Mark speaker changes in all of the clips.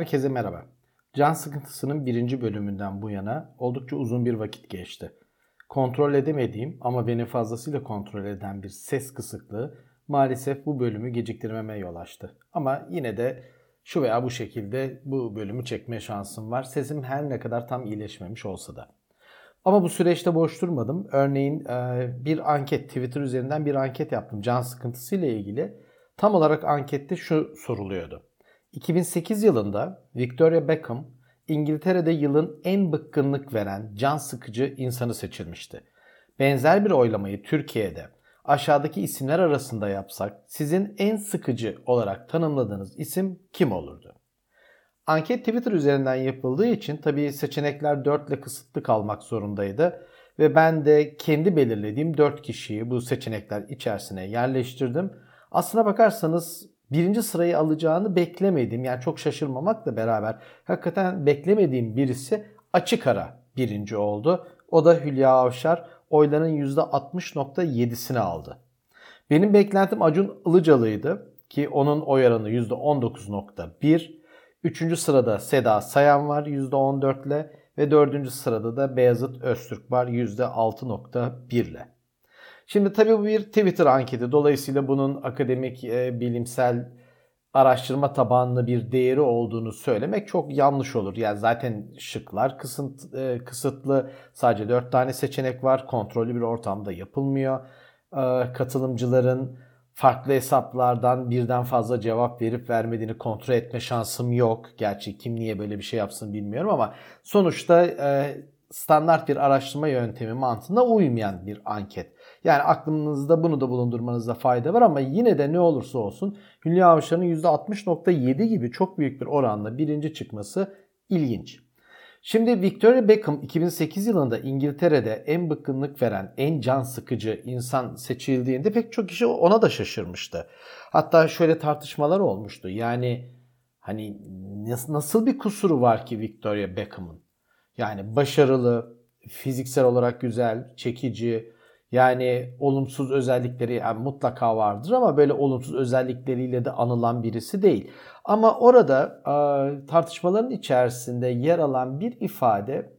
Speaker 1: Herkese merhaba. Can sıkıntısının birinci bölümünden bu yana oldukça uzun bir vakit geçti. Kontrol edemediğim ama beni fazlasıyla kontrol eden bir ses kısıklığı maalesef bu bölümü geciktirmeme yol açtı. Ama yine de şu veya bu şekilde bu bölümü çekme şansım var. Sesim her ne kadar tam iyileşmemiş olsa da. Ama bu süreçte boş durmadım. Örneğin bir anket, Twitter üzerinden bir anket yaptım can sıkıntısı ile ilgili. Tam olarak ankette şu soruluyordu. 2008 yılında Victoria Beckham İngiltere'de yılın en bıkkınlık veren can sıkıcı insanı seçilmişti. Benzer bir oylamayı Türkiye'de aşağıdaki isimler arasında yapsak sizin en sıkıcı olarak tanımladığınız isim kim olurdu? Anket Twitter üzerinden yapıldığı için tabii seçenekler 4 ile kısıtlı kalmak zorundaydı ve ben de kendi belirlediğim 4 kişiyi bu seçenekler içerisine yerleştirdim. Aslına bakarsanız birinci sırayı alacağını beklemediğim yani çok şaşırmamakla beraber hakikaten beklemediğim birisi açık ara birinci oldu. O da Hülya Avşar oyların %60.7'sini aldı. Benim beklentim Acun Ilıcalı'ydı ki onun oy oranı %19.1. Üçüncü sırada Seda Sayan var %14 ile ve dördüncü sırada da Beyazıt Öztürk var %6.1 ile. Şimdi tabii bu bir Twitter anketi. Dolayısıyla bunun akademik, e, bilimsel araştırma tabanlı bir değeri olduğunu söylemek çok yanlış olur. Yani zaten şıklar kısıt, e, kısıtlı. Sadece 4 tane seçenek var. Kontrollü bir ortamda yapılmıyor. E, katılımcıların farklı hesaplardan birden fazla cevap verip vermediğini kontrol etme şansım yok. Gerçi kim niye böyle bir şey yapsın bilmiyorum ama sonuçta e, standart bir araştırma yöntemi mantığına uymayan bir anket. Yani aklınızda bunu da bulundurmanızda fayda var ama yine de ne olursa olsun Hülya Avşar'ın %60.7 gibi çok büyük bir oranla birinci çıkması ilginç. Şimdi Victoria Beckham 2008 yılında İngiltere'de en bıkkınlık veren, en can sıkıcı insan seçildiğinde pek çok kişi ona da şaşırmıştı. Hatta şöyle tartışmalar olmuştu. Yani hani nasıl bir kusuru var ki Victoria Beckham'ın? Yani başarılı, fiziksel olarak güzel, çekici, yani olumsuz özellikleri yani mutlaka vardır ama böyle olumsuz özellikleriyle de anılan birisi değil. Ama orada e, tartışmaların içerisinde yer alan bir ifade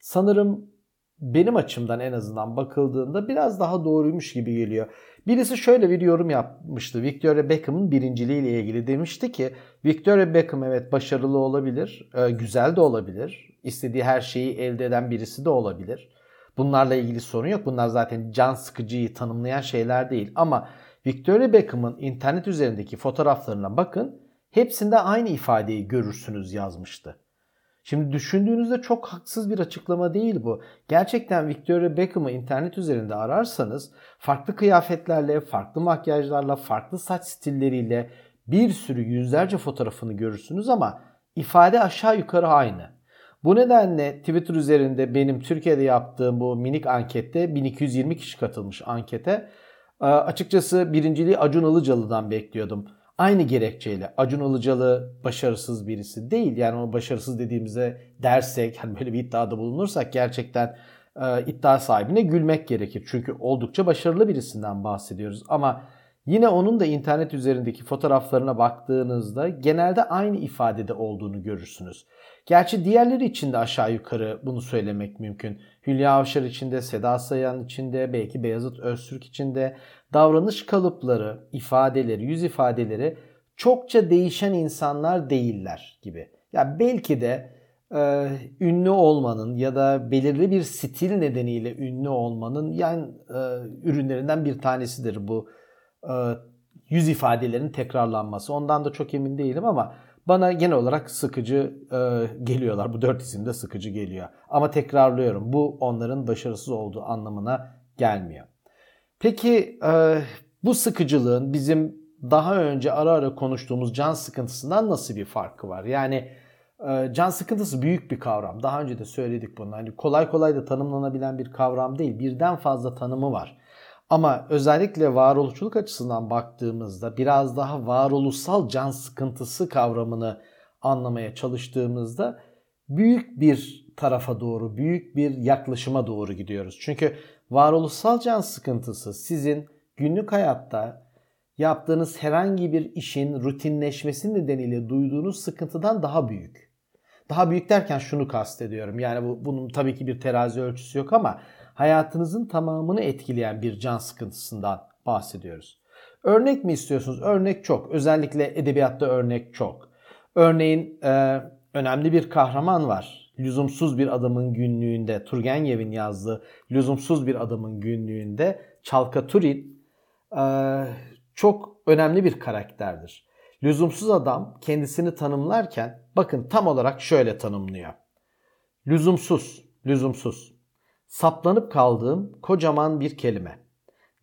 Speaker 1: sanırım benim açımdan en azından bakıldığında biraz daha doğruymuş gibi geliyor. Birisi şöyle bir yorum yapmıştı. Victoria Beckham'ın birinciliği ile ilgili demişti ki Victoria Beckham evet başarılı olabilir, e, güzel de olabilir, istediği her şeyi elde eden birisi de olabilir. Bunlarla ilgili sorun yok. Bunlar zaten can sıkıcıyı tanımlayan şeyler değil. Ama Victoria Beckham'ın internet üzerindeki fotoğraflarına bakın. Hepsinde aynı ifadeyi görürsünüz yazmıştı. Şimdi düşündüğünüzde çok haksız bir açıklama değil bu. Gerçekten Victoria Beckham'ı internet üzerinde ararsanız farklı kıyafetlerle, farklı makyajlarla, farklı saç stilleriyle bir sürü yüzlerce fotoğrafını görürsünüz ama ifade aşağı yukarı aynı. Bu nedenle Twitter üzerinde benim Türkiye'de yaptığım bu minik ankette 1220 kişi katılmış ankete. Ee, açıkçası birinciliği Acun Ilıcalı'dan bekliyordum. Aynı gerekçeyle Acun Ilıcalı başarısız birisi değil. Yani onu başarısız dediğimize dersek, hani böyle bir iddiada bulunursak gerçekten e, iddia sahibine gülmek gerekir. Çünkü oldukça başarılı birisinden bahsediyoruz. Ama yine onun da internet üzerindeki fotoğraflarına baktığınızda genelde aynı ifadede olduğunu görürsünüz. Gerçi diğerleri için de aşağı yukarı bunu söylemek mümkün. Hülya Avşar için de, Seda Sayan için de, belki Beyazıt Öztürk için de davranış kalıpları, ifadeleri, yüz ifadeleri çokça değişen insanlar değiller gibi. Ya belki de e, ünlü olmanın ya da belirli bir stil nedeniyle ünlü olmanın yani e, ürünlerinden bir tanesidir bu yüz ifadelerinin tekrarlanması. Ondan da çok emin değilim ama bana genel olarak sıkıcı e, geliyorlar. Bu dört isim de sıkıcı geliyor. Ama tekrarlıyorum bu onların başarısız olduğu anlamına gelmiyor. Peki e, bu sıkıcılığın bizim daha önce ara ara konuştuğumuz can sıkıntısından nasıl bir farkı var? Yani e, can sıkıntısı büyük bir kavram. Daha önce de söyledik bunu. Hani kolay kolay da tanımlanabilen bir kavram değil. Birden fazla tanımı var. Ama özellikle varoluşçuluk açısından baktığımızda biraz daha varoluşsal can sıkıntısı kavramını anlamaya çalıştığımızda büyük bir tarafa doğru, büyük bir yaklaşıma doğru gidiyoruz. Çünkü varoluşsal can sıkıntısı sizin günlük hayatta yaptığınız herhangi bir işin rutinleşmesi nedeniyle duyduğunuz sıkıntıdan daha büyük. Daha büyük derken şunu kastediyorum. Yani bu, bunun tabii ki bir terazi ölçüsü yok ama hayatınızın tamamını etkileyen bir can sıkıntısından bahsediyoruz. Örnek mi istiyorsunuz? Örnek çok. Özellikle edebiyatta örnek çok. Örneğin e, önemli bir kahraman var. Lüzumsuz bir adamın günlüğünde, Turgenev'in yazdığı Lüzumsuz bir adamın günlüğünde Çalka Turin e, çok önemli bir karakterdir. Lüzumsuz adam kendisini tanımlarken bakın tam olarak şöyle tanımlıyor. Lüzumsuz, lüzumsuz. Saplanıp kaldığım kocaman bir kelime.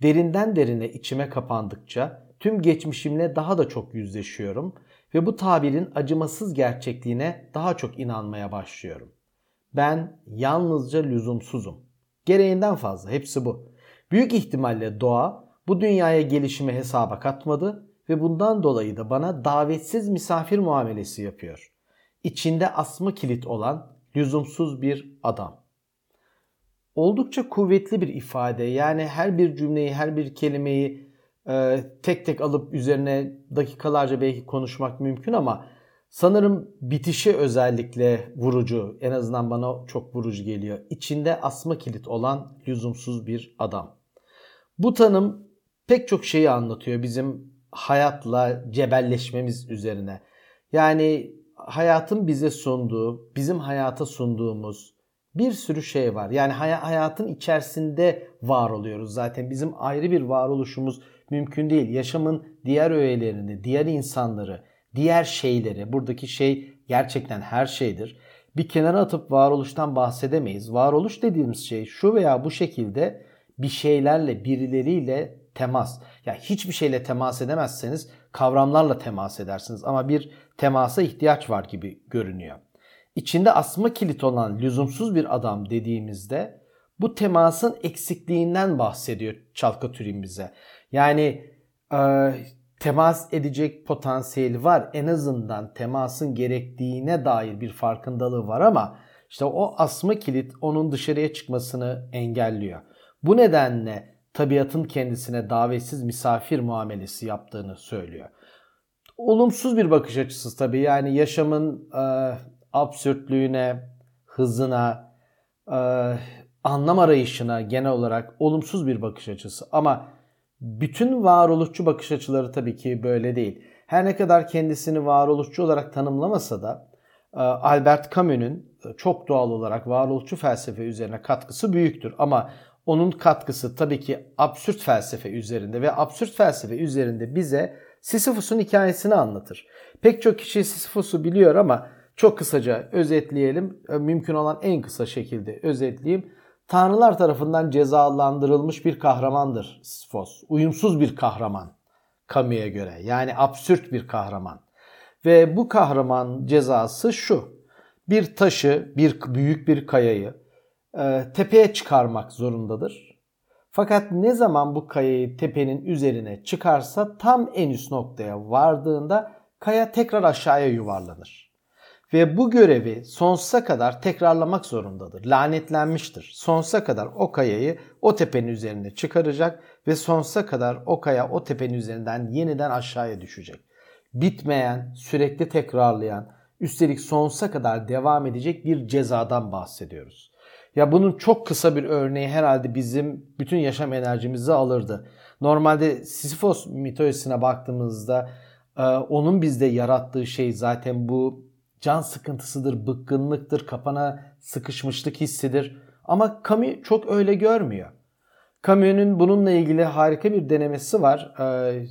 Speaker 1: Derinden derine içime kapandıkça tüm geçmişimle daha da çok yüzleşiyorum ve bu tabirin acımasız gerçekliğine daha çok inanmaya başlıyorum. Ben yalnızca lüzumsuzum. Gereğinden fazla hepsi bu. Büyük ihtimalle doğa bu dünyaya gelişimi hesaba katmadı ve bundan dolayı da bana davetsiz misafir muamelesi yapıyor. İçinde asma kilit olan lüzumsuz bir adam. Oldukça kuvvetli bir ifade. Yani her bir cümleyi, her bir kelimeyi e, tek tek alıp üzerine dakikalarca belki konuşmak mümkün ama sanırım bitişi özellikle vurucu. En azından bana çok vurucu geliyor. İçinde asma kilit olan lüzumsuz bir adam. Bu tanım pek çok şeyi anlatıyor bizim hayatla cebelleşmemiz üzerine. Yani hayatın bize sunduğu, bizim hayata sunduğumuz bir sürü şey var. Yani hayatın içerisinde var oluyoruz zaten. Bizim ayrı bir varoluşumuz mümkün değil. Yaşamın diğer öğelerini, diğer insanları, diğer şeyleri, buradaki şey gerçekten her şeydir. Bir kenara atıp varoluştan bahsedemeyiz. Varoluş dediğimiz şey şu veya bu şekilde bir şeylerle, birileriyle temas. Ya yani hiçbir şeyle temas edemezseniz kavramlarla temas edersiniz ama bir temasa ihtiyaç var gibi görünüyor. İçinde asma kilit olan lüzumsuz bir adam dediğimizde bu temasın eksikliğinden bahsediyor Çalka Türin bize. Yani e, temas edecek potansiyeli var. En azından temasın gerektiğine dair bir farkındalığı var ama işte o asma kilit onun dışarıya çıkmasını engelliyor. Bu nedenle tabiatın kendisine davetsiz misafir muamelesi yaptığını söylüyor. Olumsuz bir bakış açısı tabii yani yaşamın e, absürtlüğüne, hızına, e, anlam arayışına genel olarak olumsuz bir bakış açısı. Ama bütün varoluşçu bakış açıları tabii ki böyle değil. Her ne kadar kendisini varoluşçu olarak tanımlamasa da e, Albert Camus'un çok doğal olarak varoluşçu felsefe üzerine katkısı büyüktür. Ama onun katkısı tabii ki absürt felsefe üzerinde ve absürt felsefe üzerinde bize Sisyphus'un hikayesini anlatır. Pek çok kişi Sisyphus'u biliyor ama çok kısaca özetleyelim. E, mümkün olan en kısa şekilde özetleyeyim. Tanrılar tarafından cezalandırılmış bir kahramandır Sisyphos. Uyumsuz bir kahraman Camus'a göre. Yani absürt bir kahraman. Ve bu kahraman cezası şu. Bir taşı, bir büyük bir kayayı e, tepeye çıkarmak zorundadır. Fakat ne zaman bu kayayı tepenin üzerine çıkarsa tam en üst noktaya vardığında kaya tekrar aşağıya yuvarlanır. Ve bu görevi sonsuza kadar tekrarlamak zorundadır. Lanetlenmiştir. Sonsuza kadar o kayayı o tepenin üzerine çıkaracak ve sonsuza kadar o kaya o tepenin üzerinden yeniden aşağıya düşecek. Bitmeyen, sürekli tekrarlayan, üstelik sonsuza kadar devam edecek bir cezadan bahsediyoruz. Ya bunun çok kısa bir örneği herhalde bizim bütün yaşam enerjimizi alırdı. Normalde Sisyphos mitolojisine baktığımızda e, onun bizde yarattığı şey zaten bu can sıkıntısıdır, bıkkınlıktır, kapana sıkışmışlık hissidir. Ama Camus çok öyle görmüyor. Camus'un bununla ilgili harika bir denemesi var. E,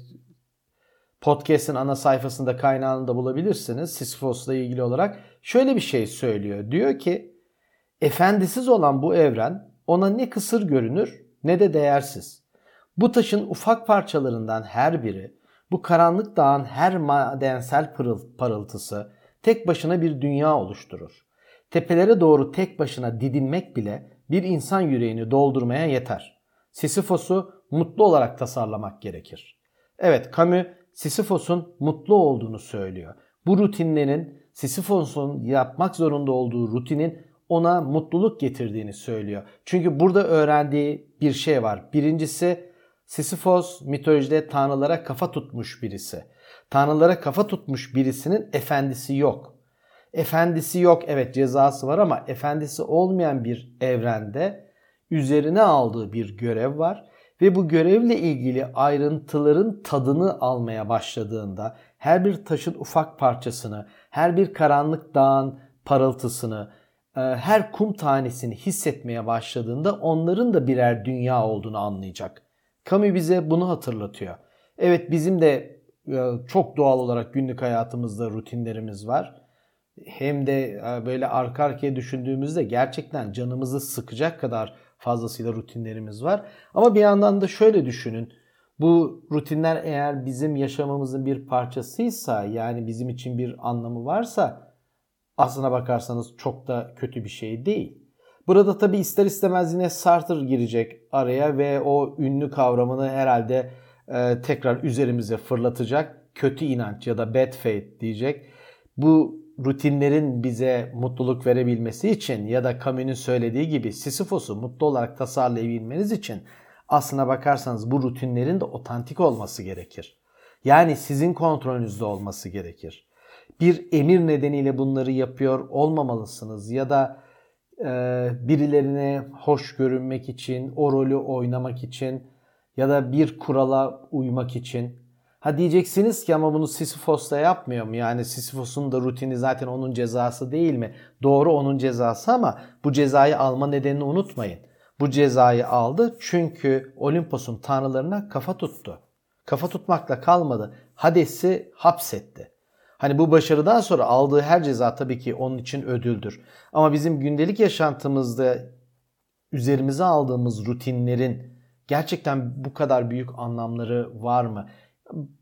Speaker 1: podcast'in ana sayfasında kaynağını da bulabilirsiniz Sisyphos'la ilgili olarak. Şöyle bir şey söylüyor. Diyor ki Efendisiz olan bu evren ona ne kısır görünür ne de değersiz. Bu taşın ufak parçalarından her biri, bu karanlık dağın her madensel pırıl, parıltısı tek başına bir dünya oluşturur. Tepelere doğru tek başına didinmek bile bir insan yüreğini doldurmaya yeter. Sisyphos'u mutlu olarak tasarlamak gerekir. Evet Camus Sisyphos'un mutlu olduğunu söylüyor. Bu rutinlerin Sisyphos'un yapmak zorunda olduğu rutinin ona mutluluk getirdiğini söylüyor. Çünkü burada öğrendiği bir şey var. Birincisi Sisyphos mitolojide tanrılara kafa tutmuş birisi. Tanrılara kafa tutmuş birisinin efendisi yok. Efendisi yok evet cezası var ama efendisi olmayan bir evrende üzerine aldığı bir görev var ve bu görevle ilgili ayrıntıların tadını almaya başladığında her bir taşın ufak parçasını, her bir karanlık dağın parıltısını, e, her kum tanesini hissetmeye başladığında onların da birer dünya olduğunu anlayacak. Camus bize bunu hatırlatıyor. Evet bizim de çok doğal olarak günlük hayatımızda rutinlerimiz var. Hem de e, böyle arka arkaya düşündüğümüzde gerçekten canımızı sıkacak kadar fazlasıyla rutinlerimiz var. Ama bir yandan da şöyle düşünün. Bu rutinler eğer bizim yaşamımızın bir parçasıysa yani bizim için bir anlamı varsa aslına bakarsanız çok da kötü bir şey değil. Burada tabi ister istemez yine Sartre girecek araya ve o ünlü kavramını herhalde e, tekrar üzerimize fırlatacak. Kötü inanç ya da bad faith diyecek. Bu rutinlerin bize mutluluk verebilmesi için ya da Camus'un söylediği gibi Sisyphos'u mutlu olarak tasarlayabilmeniz için aslına bakarsanız bu rutinlerin de otantik olması gerekir. Yani sizin kontrolünüzde olması gerekir. Bir emir nedeniyle bunları yapıyor olmamalısınız ya da e, birilerine hoş görünmek için, o rolü oynamak için ya da bir kurala uymak için Ha diyeceksiniz ki ama bunu Sisyphos da yapmıyor mu? Yani Sisyphos'un da rutini zaten onun cezası değil mi? Doğru onun cezası ama bu cezayı alma nedenini unutmayın. Bu cezayı aldı çünkü Olimpos'un tanrılarına kafa tuttu. Kafa tutmakla kalmadı. Hades'i hapsetti. Hani bu başarıdan sonra aldığı her ceza tabii ki onun için ödüldür. Ama bizim gündelik yaşantımızda üzerimize aldığımız rutinlerin gerçekten bu kadar büyük anlamları var mı?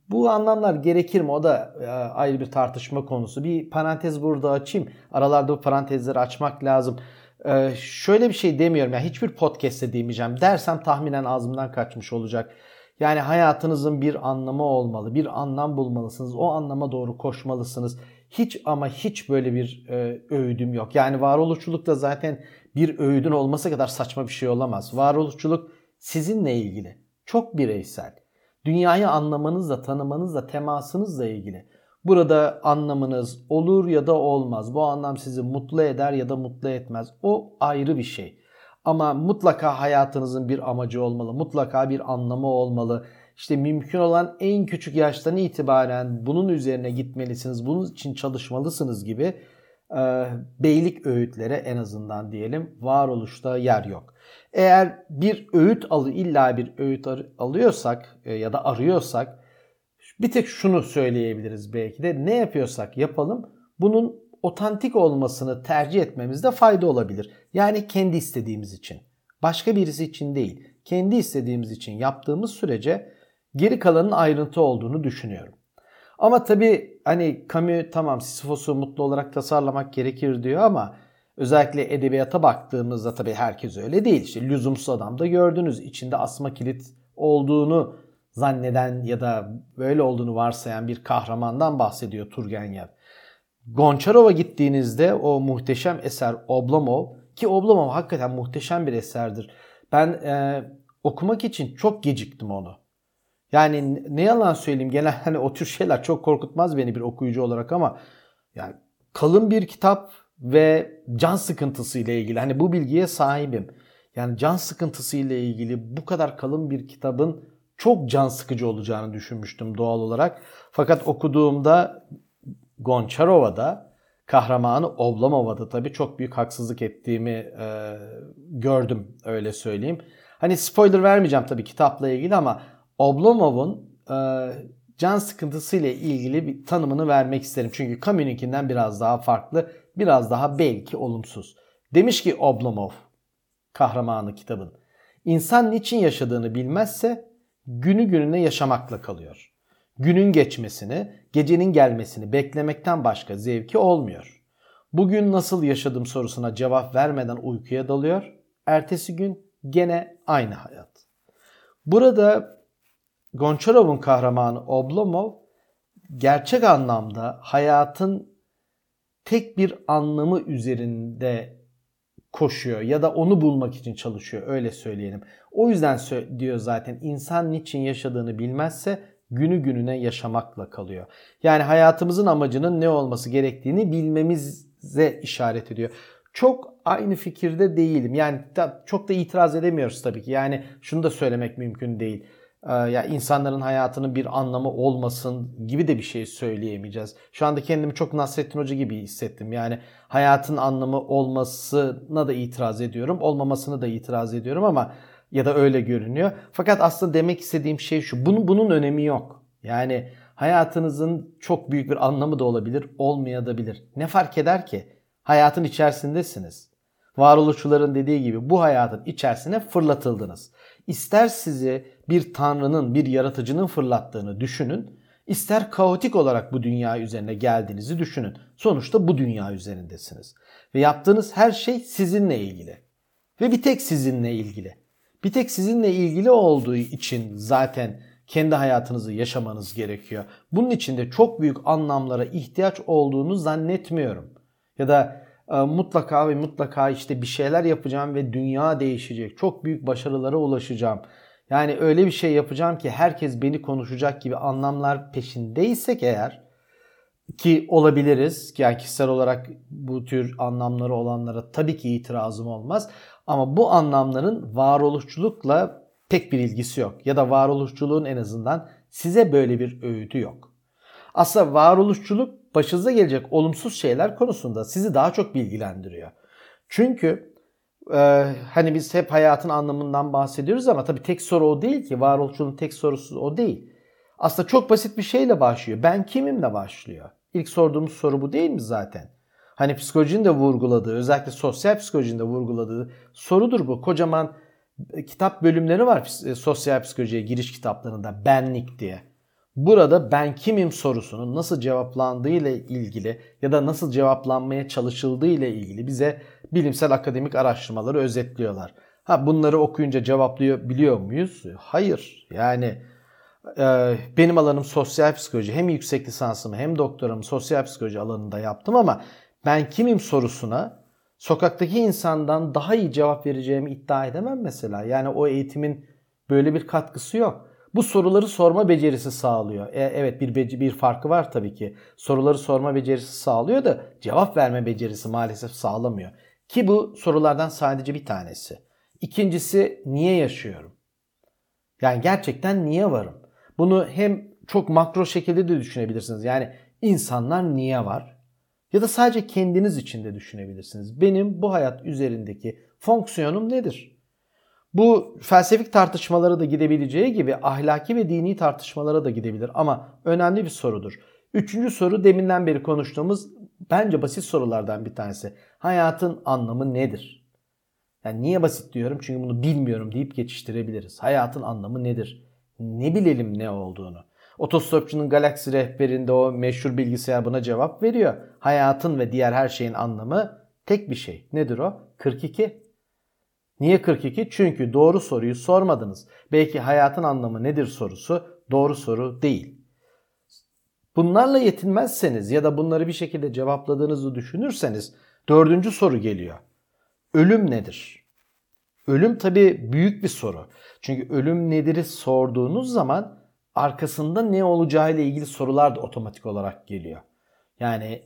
Speaker 1: Bu anlamlar gerekir mi? O da e, ayrı bir tartışma konusu. Bir parantez burada açayım. Aralarda bu parantezleri açmak lazım. Ee, şöyle bir şey demiyorum. Yani hiçbir podcast'te demeyeceğim. Dersem tahminen ağzımdan kaçmış olacak. Yani hayatınızın bir anlamı olmalı. Bir anlam bulmalısınız. O anlama doğru koşmalısınız. Hiç ama hiç böyle bir e, öğüdüm yok. Yani varoluşçulukta zaten bir öğüdün olması kadar saçma bir şey olamaz. Varoluşçuluk sizinle ilgili. Çok bireysel. Dünyayı anlamanızla, tanımanızla, temasınızla ilgili. Burada anlamınız olur ya da olmaz. Bu anlam sizi mutlu eder ya da mutlu etmez. O ayrı bir şey. Ama mutlaka hayatınızın bir amacı olmalı. Mutlaka bir anlamı olmalı. İşte mümkün olan en küçük yaştan itibaren bunun üzerine gitmelisiniz. Bunun için çalışmalısınız gibi e, beylik öğütlere en azından diyelim varoluşta yer yok. Eğer bir öğüt alı illa bir öğüt alıyorsak e, ya da arıyorsak bir tek şunu söyleyebiliriz belki de ne yapıyorsak yapalım bunun otantik olmasını tercih etmemizde fayda olabilir. Yani kendi istediğimiz için. Başka birisi için değil. Kendi istediğimiz için yaptığımız sürece geri kalanın ayrıntı olduğunu düşünüyorum. Ama tabii hani Camus tamam Sisyphos'u mutlu olarak tasarlamak gerekir diyor ama özellikle edebiyata baktığımızda tabii herkes öyle değil. İşte lüzumsuz adam da gördünüz. içinde asma kilit olduğunu zanneden ya da böyle olduğunu varsayan bir kahramandan bahsediyor Turgenev. Gonçarov'a gittiğinizde o muhteşem eser Oblomov ki Oblomov hakikaten muhteşem bir eserdir. Ben e, okumak için çok geciktim onu. Yani ne yalan söyleyeyim genel hani o tür şeyler çok korkutmaz beni bir okuyucu olarak ama yani kalın bir kitap ve can sıkıntısı ile ilgili hani bu bilgiye sahibim. Yani can sıkıntısı ile ilgili bu kadar kalın bir kitabın çok can sıkıcı olacağını düşünmüştüm doğal olarak. Fakat okuduğumda Gonçarova'da kahramanı Oblomova'da tabii çok büyük haksızlık ettiğimi e, gördüm öyle söyleyeyim. Hani spoiler vermeyeceğim tabii kitapla ilgili ama Oblomov'un e, can sıkıntısı ile ilgili bir tanımını vermek isterim. Çünkü Camus'unkinden biraz daha farklı, biraz daha belki olumsuz. Demiş ki Oblomov, kahramanı kitabın, insan niçin yaşadığını bilmezse günü gününe yaşamakla kalıyor. Günün geçmesini, gecenin gelmesini beklemekten başka zevki olmuyor. Bugün nasıl yaşadım sorusuna cevap vermeden uykuya dalıyor. Ertesi gün gene aynı hayat. Burada Gonçarov'un kahramanı Oblomov gerçek anlamda hayatın tek bir anlamı üzerinde koşuyor ya da onu bulmak için çalışıyor öyle söyleyelim. O yüzden diyor zaten insan niçin yaşadığını bilmezse günü gününe yaşamakla kalıyor. Yani hayatımızın amacının ne olması gerektiğini bilmemize işaret ediyor. Çok aynı fikirde değilim. Yani çok da itiraz edemiyoruz tabii ki. Yani şunu da söylemek mümkün değil. Ee, ya insanların hayatının bir anlamı olmasın gibi de bir şey söyleyemeyeceğiz. Şu anda kendimi çok Nasrettin Hoca gibi hissettim. Yani hayatın anlamı olmasına da itiraz ediyorum, olmamasını da itiraz ediyorum ama ya da öyle görünüyor. Fakat aslında demek istediğim şey şu. Bunun bunun önemi yok. Yani hayatınızın çok büyük bir anlamı da olabilir, olmayabilir. Ne fark eder ki? Hayatın içerisindesiniz. Varoluşçuların dediği gibi bu hayatın içerisine fırlatıldınız. İster sizi bir tanrının, bir yaratıcının fırlattığını düşünün, ister kaotik olarak bu dünya üzerine geldiğinizi düşünün. Sonuçta bu dünya üzerindesiniz. Ve yaptığınız her şey sizinle ilgili. Ve bir tek sizinle ilgili. Bir tek sizinle ilgili olduğu için zaten kendi hayatınızı yaşamanız gerekiyor. Bunun için de çok büyük anlamlara ihtiyaç olduğunu zannetmiyorum. Ya da e, mutlaka ve mutlaka işte bir şeyler yapacağım ve dünya değişecek. Çok büyük başarılara ulaşacağım. Yani öyle bir şey yapacağım ki herkes beni konuşacak gibi anlamlar peşindeysek eğer ki olabiliriz. Yani kişisel olarak bu tür anlamları olanlara tabii ki itirazım olmaz. Ama bu anlamların varoluşçulukla pek bir ilgisi yok. Ya da varoluşçuluğun en azından size böyle bir öğütü yok. Aslında varoluşçuluk başınıza gelecek olumsuz şeyler konusunda sizi daha çok bilgilendiriyor. Çünkü e, hani biz hep hayatın anlamından bahsediyoruz ama tabii tek soru o değil ki. Varoluşçuluğun tek sorusu o değil. Aslında çok basit bir şeyle başlıyor. Ben kimimle başlıyor. İlk sorduğumuz soru bu değil mi zaten? Hani psikolojinin de vurguladığı, özellikle sosyal psikolojinin de vurguladığı sorudur bu. Kocaman e, kitap bölümleri var e, sosyal psikolojiye giriş kitaplarında benlik diye. Burada ben kimim sorusunun nasıl cevaplandığı ile ilgili ya da nasıl cevaplanmaya çalışıldığı ile ilgili bize bilimsel akademik araştırmaları özetliyorlar. Ha bunları okuyunca cevaplıyor biliyor muyuz? Hayır. Yani e, benim alanım sosyal psikoloji. Hem yüksek lisansımı hem doktoramı sosyal psikoloji alanında yaptım ama ben kimim sorusuna sokaktaki insandan daha iyi cevap vereceğimi iddia edemem mesela. Yani o eğitimin böyle bir katkısı yok. Bu soruları sorma becerisi sağlıyor. E, evet bir bir farkı var tabii ki. Soruları sorma becerisi sağlıyor da cevap verme becerisi maalesef sağlamıyor. Ki bu sorulardan sadece bir tanesi. İkincisi niye yaşıyorum? Yani gerçekten niye varım? Bunu hem çok makro şekilde de düşünebilirsiniz. Yani insanlar niye var? Ya da sadece kendiniz için de düşünebilirsiniz. Benim bu hayat üzerindeki fonksiyonum nedir? Bu felsefik tartışmalara da gidebileceği gibi ahlaki ve dini tartışmalara da gidebilir ama önemli bir sorudur. Üçüncü soru deminden beri konuştuğumuz bence basit sorulardan bir tanesi. Hayatın anlamı nedir? Yani niye basit diyorum? Çünkü bunu bilmiyorum deyip geçiştirebiliriz. Hayatın anlamı nedir? Ne bilelim ne olduğunu. Otostopçunun Galaxy rehberinde o meşhur bilgisayar buna cevap veriyor. Hayatın ve diğer her şeyin anlamı tek bir şey. Nedir o? 42. Niye 42? Çünkü doğru soruyu sormadınız. Belki hayatın anlamı nedir sorusu doğru soru değil. Bunlarla yetinmezseniz ya da bunları bir şekilde cevapladığınızı düşünürseniz dördüncü soru geliyor. Ölüm nedir? Ölüm tabi büyük bir soru. Çünkü ölüm nedir'i sorduğunuz zaman arkasında ne olacağı ile ilgili sorular da otomatik olarak geliyor. Yani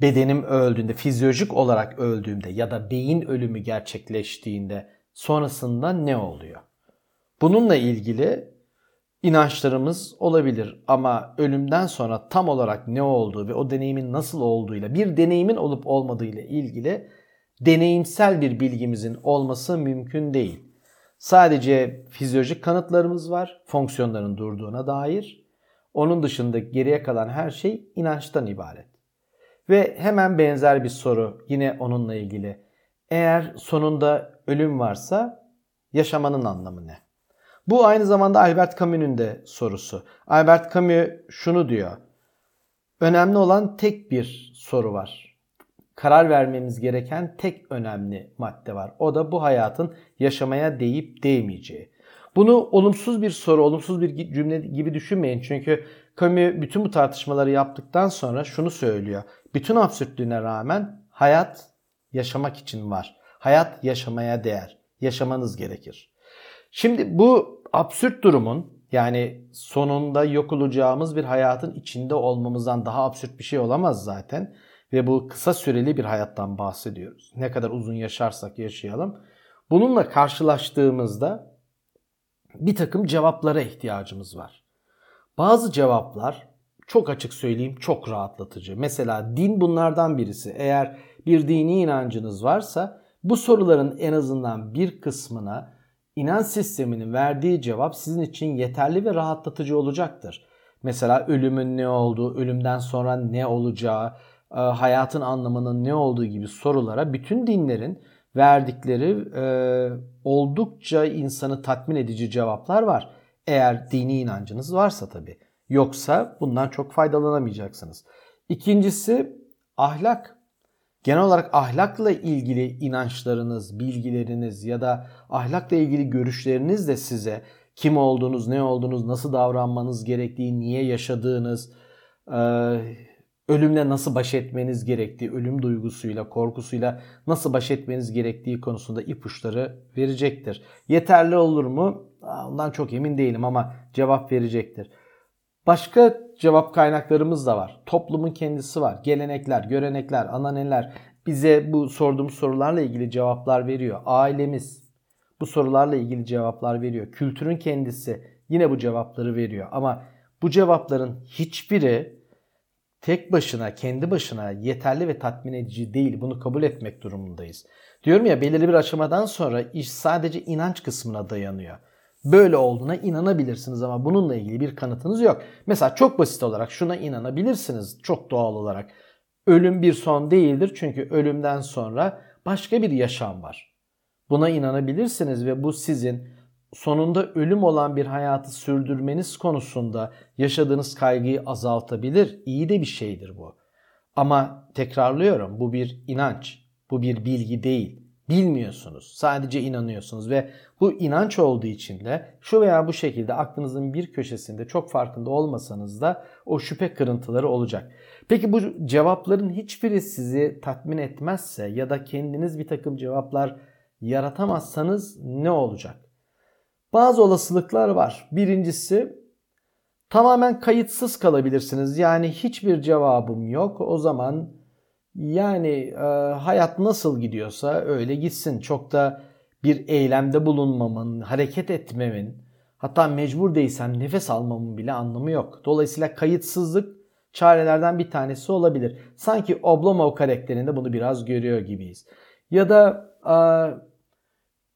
Speaker 1: bedenim öldüğünde, fizyolojik olarak öldüğümde ya da beyin ölümü gerçekleştiğinde sonrasında ne oluyor? Bununla ilgili inançlarımız olabilir ama ölümden sonra tam olarak ne olduğu ve o deneyimin nasıl olduğuyla, bir deneyimin olup olmadığıyla ilgili deneyimsel bir bilgimizin olması mümkün değil. Sadece fizyolojik kanıtlarımız var fonksiyonların durduğuna dair. Onun dışında geriye kalan her şey inançtan ibaret. Ve hemen benzer bir soru yine onunla ilgili. Eğer sonunda ölüm varsa yaşamanın anlamı ne? Bu aynı zamanda Albert Camus'un de sorusu. Albert Camus şunu diyor. Önemli olan tek bir soru var. Karar vermemiz gereken tek önemli madde var. O da bu hayatın yaşamaya değip değmeyeceği. Bunu olumsuz bir soru, olumsuz bir cümle gibi düşünmeyin. Çünkü Camus bütün bu tartışmaları yaptıktan sonra şunu söylüyor. Bütün absürtlüğüne rağmen hayat yaşamak için var. Hayat yaşamaya değer. Yaşamanız gerekir. Şimdi bu absürt durumun yani sonunda yok olacağımız bir hayatın içinde olmamızdan daha absürt bir şey olamaz zaten. Ve bu kısa süreli bir hayattan bahsediyoruz. Ne kadar uzun yaşarsak yaşayalım. Bununla karşılaştığımızda bir takım cevaplara ihtiyacımız var. Bazı cevaplar çok açık söyleyeyim çok rahatlatıcı. Mesela din bunlardan birisi. Eğer bir dini inancınız varsa bu soruların en azından bir kısmına inanç sisteminin verdiği cevap sizin için yeterli ve rahatlatıcı olacaktır. Mesela ölümün ne olduğu, ölümden sonra ne olacağı, e, hayatın anlamının ne olduğu gibi sorulara bütün dinlerin verdikleri e, oldukça insanı tatmin edici cevaplar var. Eğer dini inancınız varsa tabii. Yoksa bundan çok faydalanamayacaksınız. İkincisi ahlak. Genel olarak ahlakla ilgili inançlarınız, bilgileriniz ya da ahlakla ilgili görüşleriniz de size kim olduğunuz, ne olduğunuz, nasıl davranmanız gerektiği, niye yaşadığınız, ölümle nasıl baş etmeniz gerektiği, ölüm duygusuyla, korkusuyla nasıl baş etmeniz gerektiği konusunda ipuçları verecektir. Yeterli olur mu? Ondan çok emin değilim ama cevap verecektir. Başka cevap kaynaklarımız da var. Toplumun kendisi var. Gelenekler, görenekler, ananeler bize bu sorduğumuz sorularla ilgili cevaplar veriyor. Ailemiz bu sorularla ilgili cevaplar veriyor. Kültürün kendisi yine bu cevapları veriyor. Ama bu cevapların hiçbiri tek başına, kendi başına yeterli ve tatmin edici değil. Bunu kabul etmek durumundayız. Diyorum ya belirli bir aşamadan sonra iş sadece inanç kısmına dayanıyor böyle olduğuna inanabilirsiniz ama bununla ilgili bir kanıtınız yok. Mesela çok basit olarak şuna inanabilirsiniz çok doğal olarak. Ölüm bir son değildir çünkü ölümden sonra başka bir yaşam var. Buna inanabilirsiniz ve bu sizin sonunda ölüm olan bir hayatı sürdürmeniz konusunda yaşadığınız kaygıyı azaltabilir. İyi de bir şeydir bu. Ama tekrarlıyorum bu bir inanç, bu bir bilgi değil. Bilmiyorsunuz. Sadece inanıyorsunuz ve bu inanç olduğu için de şu veya bu şekilde aklınızın bir köşesinde çok farkında olmasanız da o şüphe kırıntıları olacak. Peki bu cevapların hiçbiri sizi tatmin etmezse ya da kendiniz bir takım cevaplar yaratamazsanız ne olacak? Bazı olasılıklar var. Birincisi tamamen kayıtsız kalabilirsiniz. Yani hiçbir cevabım yok. O zaman yani e, hayat nasıl gidiyorsa öyle gitsin. Çok da bir eylemde bulunmamın, hareket etmemin, hatta mecbur değilsem nefes almamın bile anlamı yok. Dolayısıyla kayıtsızlık çarelerden bir tanesi olabilir. Sanki Oblomov karakterinde bunu biraz görüyor gibiyiz. Ya da e,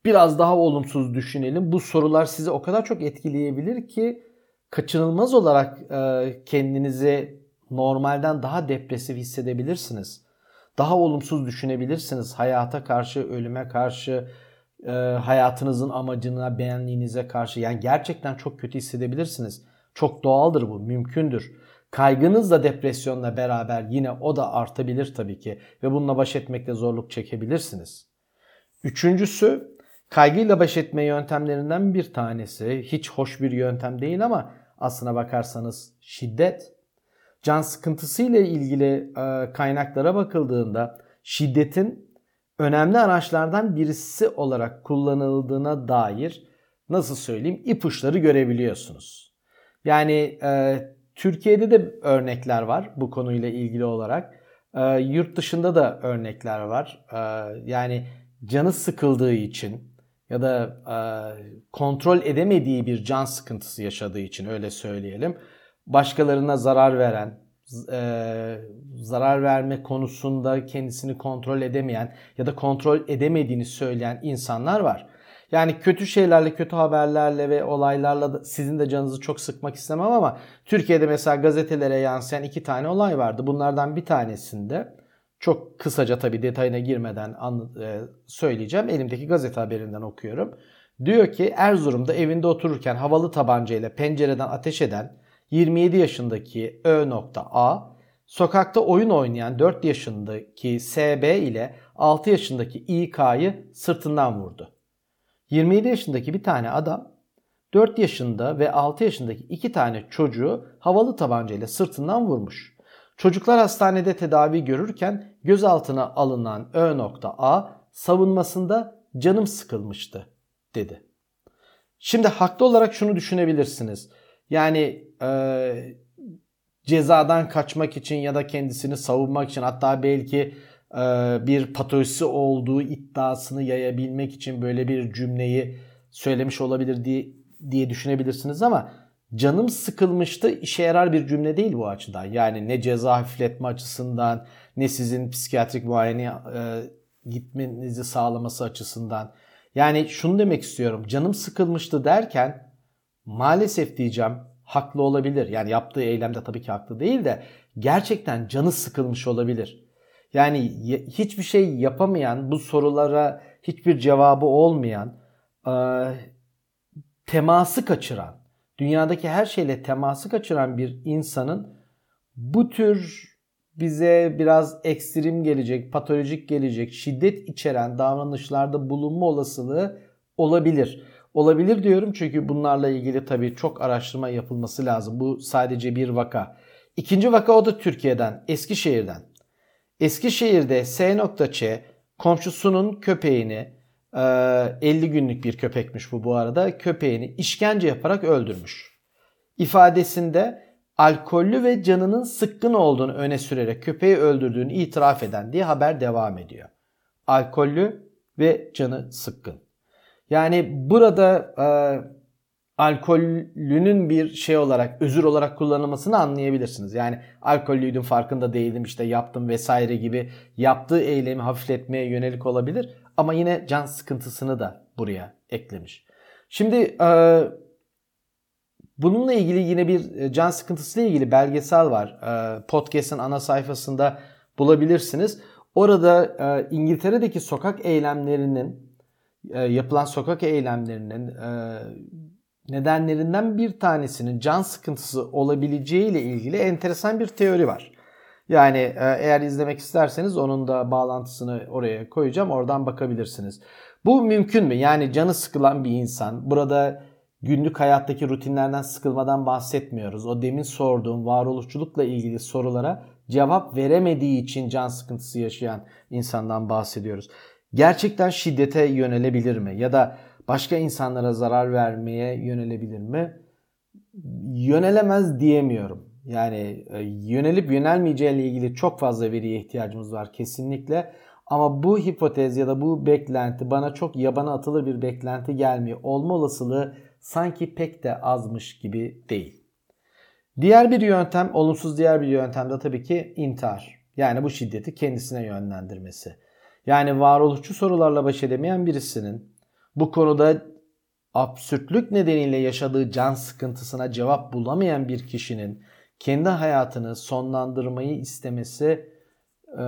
Speaker 1: biraz daha olumsuz düşünelim. Bu sorular sizi o kadar çok etkileyebilir ki kaçınılmaz olarak e, kendinizi normalden daha depresif hissedebilirsiniz daha olumsuz düşünebilirsiniz. Hayata karşı, ölüme karşı, e, hayatınızın amacına, beğenliğinize karşı. Yani gerçekten çok kötü hissedebilirsiniz. Çok doğaldır bu, mümkündür. Kaygınız da depresyonla beraber yine o da artabilir tabii ki ve bununla baş etmekte zorluk çekebilirsiniz. Üçüncüsü kaygıyla baş etme yöntemlerinden bir tanesi. Hiç hoş bir yöntem değil ama aslına bakarsanız şiddet can sıkıntısı ile ilgili e, kaynaklara bakıldığında şiddetin önemli araçlardan birisi olarak kullanıldığına dair nasıl söyleyeyim ipuçları görebiliyorsunuz. Yani e, Türkiye'de de örnekler var bu konuyla ilgili olarak. E, yurt dışında da örnekler var. E, yani canı sıkıldığı için ya da e, kontrol edemediği bir can sıkıntısı yaşadığı için öyle söyleyelim başkalarına zarar veren, e, zarar verme konusunda kendisini kontrol edemeyen ya da kontrol edemediğini söyleyen insanlar var. Yani kötü şeylerle, kötü haberlerle ve olaylarla da sizin de canınızı çok sıkmak istemem ama Türkiye'de mesela gazetelere yansıyan iki tane olay vardı. Bunlardan bir tanesinde çok kısaca tabii detayına girmeden e, söyleyeceğim. Elimdeki gazete haberinden okuyorum. Diyor ki Erzurum'da evinde otururken havalı tabancayla pencereden ateş eden 27 yaşındaki Ö.A sokakta oyun oynayan 4 yaşındaki SB ile 6 yaşındaki İK'yı sırtından vurdu. 27 yaşındaki bir tane adam 4 yaşında ve 6 yaşındaki iki tane çocuğu havalı tabancayla sırtından vurmuş. Çocuklar hastanede tedavi görürken gözaltına alınan Ö.A savunmasında canım sıkılmıştı dedi. Şimdi haklı olarak şunu düşünebilirsiniz. Yani e, cezadan kaçmak için ya da kendisini savunmak için hatta belki e, bir patolojisi olduğu iddiasını yayabilmek için böyle bir cümleyi söylemiş olabilir diye, diye düşünebilirsiniz ama canım sıkılmıştı işe yarar bir cümle değil bu açıdan. Yani ne ceza hafifletme açısından ne sizin psikiyatrik muayene e, gitmenizi sağlaması açısından. Yani şunu demek istiyorum. Canım sıkılmıştı derken maalesef diyeceğim haklı olabilir. Yani yaptığı eylemde tabii ki haklı değil de gerçekten canı sıkılmış olabilir. Yani hiçbir şey yapamayan, bu sorulara hiçbir cevabı olmayan, e, teması kaçıran, dünyadaki her şeyle teması kaçıran bir insanın bu tür bize biraz ekstrem gelecek, patolojik gelecek, şiddet içeren davranışlarda bulunma olasılığı olabilir. Olabilir diyorum çünkü bunlarla ilgili tabii çok araştırma yapılması lazım. Bu sadece bir vaka. İkinci vaka o da Türkiye'den, Eskişehir'den. Eskişehir'de S.Ç komşusunun köpeğini 50 e, günlük bir köpekmiş bu bu arada köpeğini işkence yaparak öldürmüş. İfadesinde alkollü ve canının sıkkın olduğunu öne sürerek köpeği öldürdüğünü itiraf eden diye haber devam ediyor. Alkollü ve canı sıkkın. Yani burada e, alkollünün bir şey olarak, özür olarak kullanılmasını anlayabilirsiniz. Yani alkollüydüm farkında değildim işte yaptım vesaire gibi yaptığı eylemi hafifletmeye yönelik olabilir. Ama yine can sıkıntısını da buraya eklemiş. Şimdi e, bununla ilgili yine bir e, can sıkıntısıyla ilgili belgesel var. E, podcast'ın ana sayfasında bulabilirsiniz. Orada e, İngiltere'deki sokak eylemlerinin e, yapılan sokak eylemlerinin e, nedenlerinden bir tanesinin can sıkıntısı olabileceği ile ilgili enteresan bir teori var. Yani e, eğer izlemek isterseniz onun da bağlantısını oraya koyacağım. Oradan bakabilirsiniz. Bu mümkün mü? Yani canı sıkılan bir insan. Burada günlük hayattaki rutinlerden sıkılmadan bahsetmiyoruz. O demin sorduğum varoluşçulukla ilgili sorulara cevap veremediği için can sıkıntısı yaşayan insandan bahsediyoruz. Gerçekten şiddete yönelebilir mi? Ya da başka insanlara zarar vermeye yönelebilir mi? Yönelemez diyemiyorum. Yani e, yönelip yönelmeyeceği ile ilgili çok fazla veriye ihtiyacımız var kesinlikle. Ama bu hipotez ya da bu beklenti bana çok yabana atılır bir beklenti gelmiyor. Olma olasılığı sanki pek de azmış gibi değil. Diğer bir yöntem, olumsuz diğer bir yöntem de tabii ki intihar. Yani bu şiddeti kendisine yönlendirmesi. Yani varoluşçu sorularla baş edemeyen birisinin bu konuda absürtlük nedeniyle yaşadığı can sıkıntısına cevap bulamayan bir kişinin kendi hayatını sonlandırmayı istemesi e,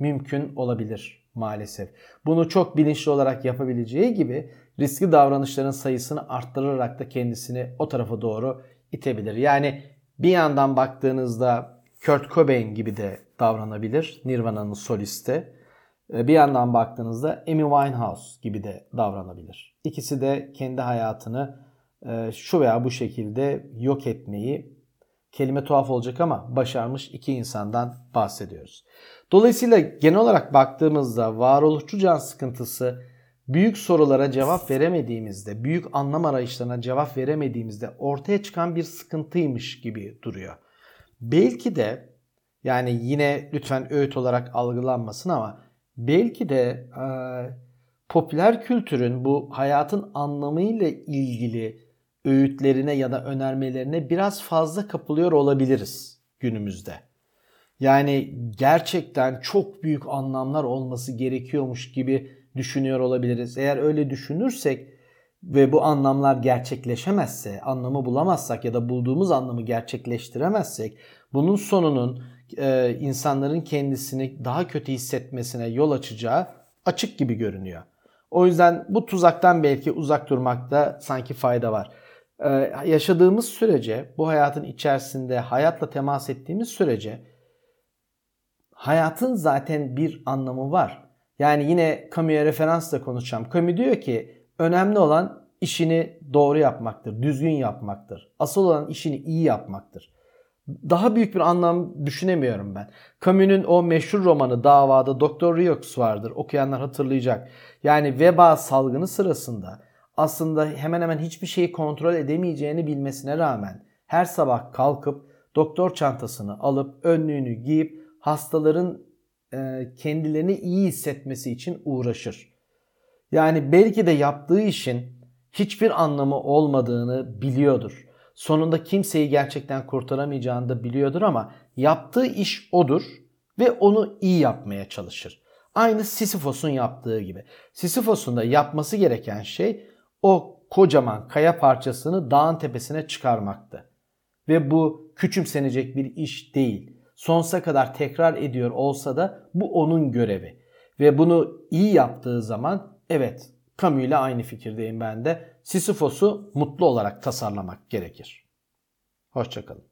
Speaker 1: mümkün olabilir maalesef. Bunu çok bilinçli olarak yapabileceği gibi riskli davranışların sayısını arttırarak da kendisini o tarafa doğru itebilir. Yani bir yandan baktığınızda Kurt Cobain gibi de davranabilir. Nirvana'nın solisti. E, bir yandan baktığınızda Amy Winehouse gibi de davranabilir. İkisi de kendi hayatını e, şu veya bu şekilde yok etmeyi kelime tuhaf olacak ama başarmış iki insandan bahsediyoruz. Dolayısıyla genel olarak baktığımızda varoluşçu can sıkıntısı büyük sorulara cevap veremediğimizde, büyük anlam arayışlarına cevap veremediğimizde ortaya çıkan bir sıkıntıymış gibi duruyor. Belki de yani yine lütfen öğüt olarak algılanmasın ama belki de e, popüler kültürün bu hayatın anlamıyla ilgili öğütlerine ya da önermelerine biraz fazla kapılıyor olabiliriz günümüzde. Yani gerçekten çok büyük anlamlar olması gerekiyormuş gibi düşünüyor olabiliriz. Eğer öyle düşünürsek ve bu anlamlar gerçekleşemezse, anlamı bulamazsak ya da bulduğumuz anlamı gerçekleştiremezsek bunun sonunun e, insanların kendisini daha kötü hissetmesine yol açacağı açık gibi görünüyor. O yüzden bu tuzaktan belki uzak durmakta sanki fayda var. Ee, yaşadığımız sürece, bu hayatın içerisinde hayatla temas ettiğimiz sürece hayatın zaten bir anlamı var. Yani yine Camus'a referansla konuşacağım. Camus diyor ki önemli olan işini doğru yapmaktır, düzgün yapmaktır. Asıl olan işini iyi yapmaktır. Daha büyük bir anlam düşünemiyorum ben. Camus'un o meşhur romanı Davada Doktor Rieux vardır. Okuyanlar hatırlayacak. Yani veba salgını sırasında aslında hemen hemen hiçbir şeyi kontrol edemeyeceğini bilmesine rağmen her sabah kalkıp doktor çantasını alıp önlüğünü giyip hastaların e, kendilerini iyi hissetmesi için uğraşır. Yani belki de yaptığı işin hiçbir anlamı olmadığını biliyordur. Sonunda kimseyi gerçekten kurtaramayacağını da biliyordur ama yaptığı iş odur ve onu iyi yapmaya çalışır. Aynı Sisyphos'un yaptığı gibi. Sisyphos'un da yapması gereken şey o kocaman kaya parçasını dağın tepesine çıkarmaktı. Ve bu küçümsenecek bir iş değil. Sonsuza kadar tekrar ediyor olsa da bu onun görevi. Ve bunu iyi yaptığı zaman evet Camus ile aynı fikirdeyim ben de. Sisyphos'u mutlu olarak tasarlamak gerekir. Hoşçakalın.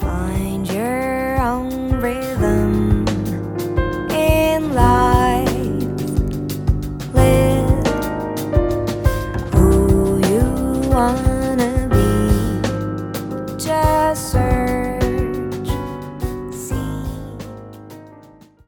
Speaker 1: Find your own rhythm.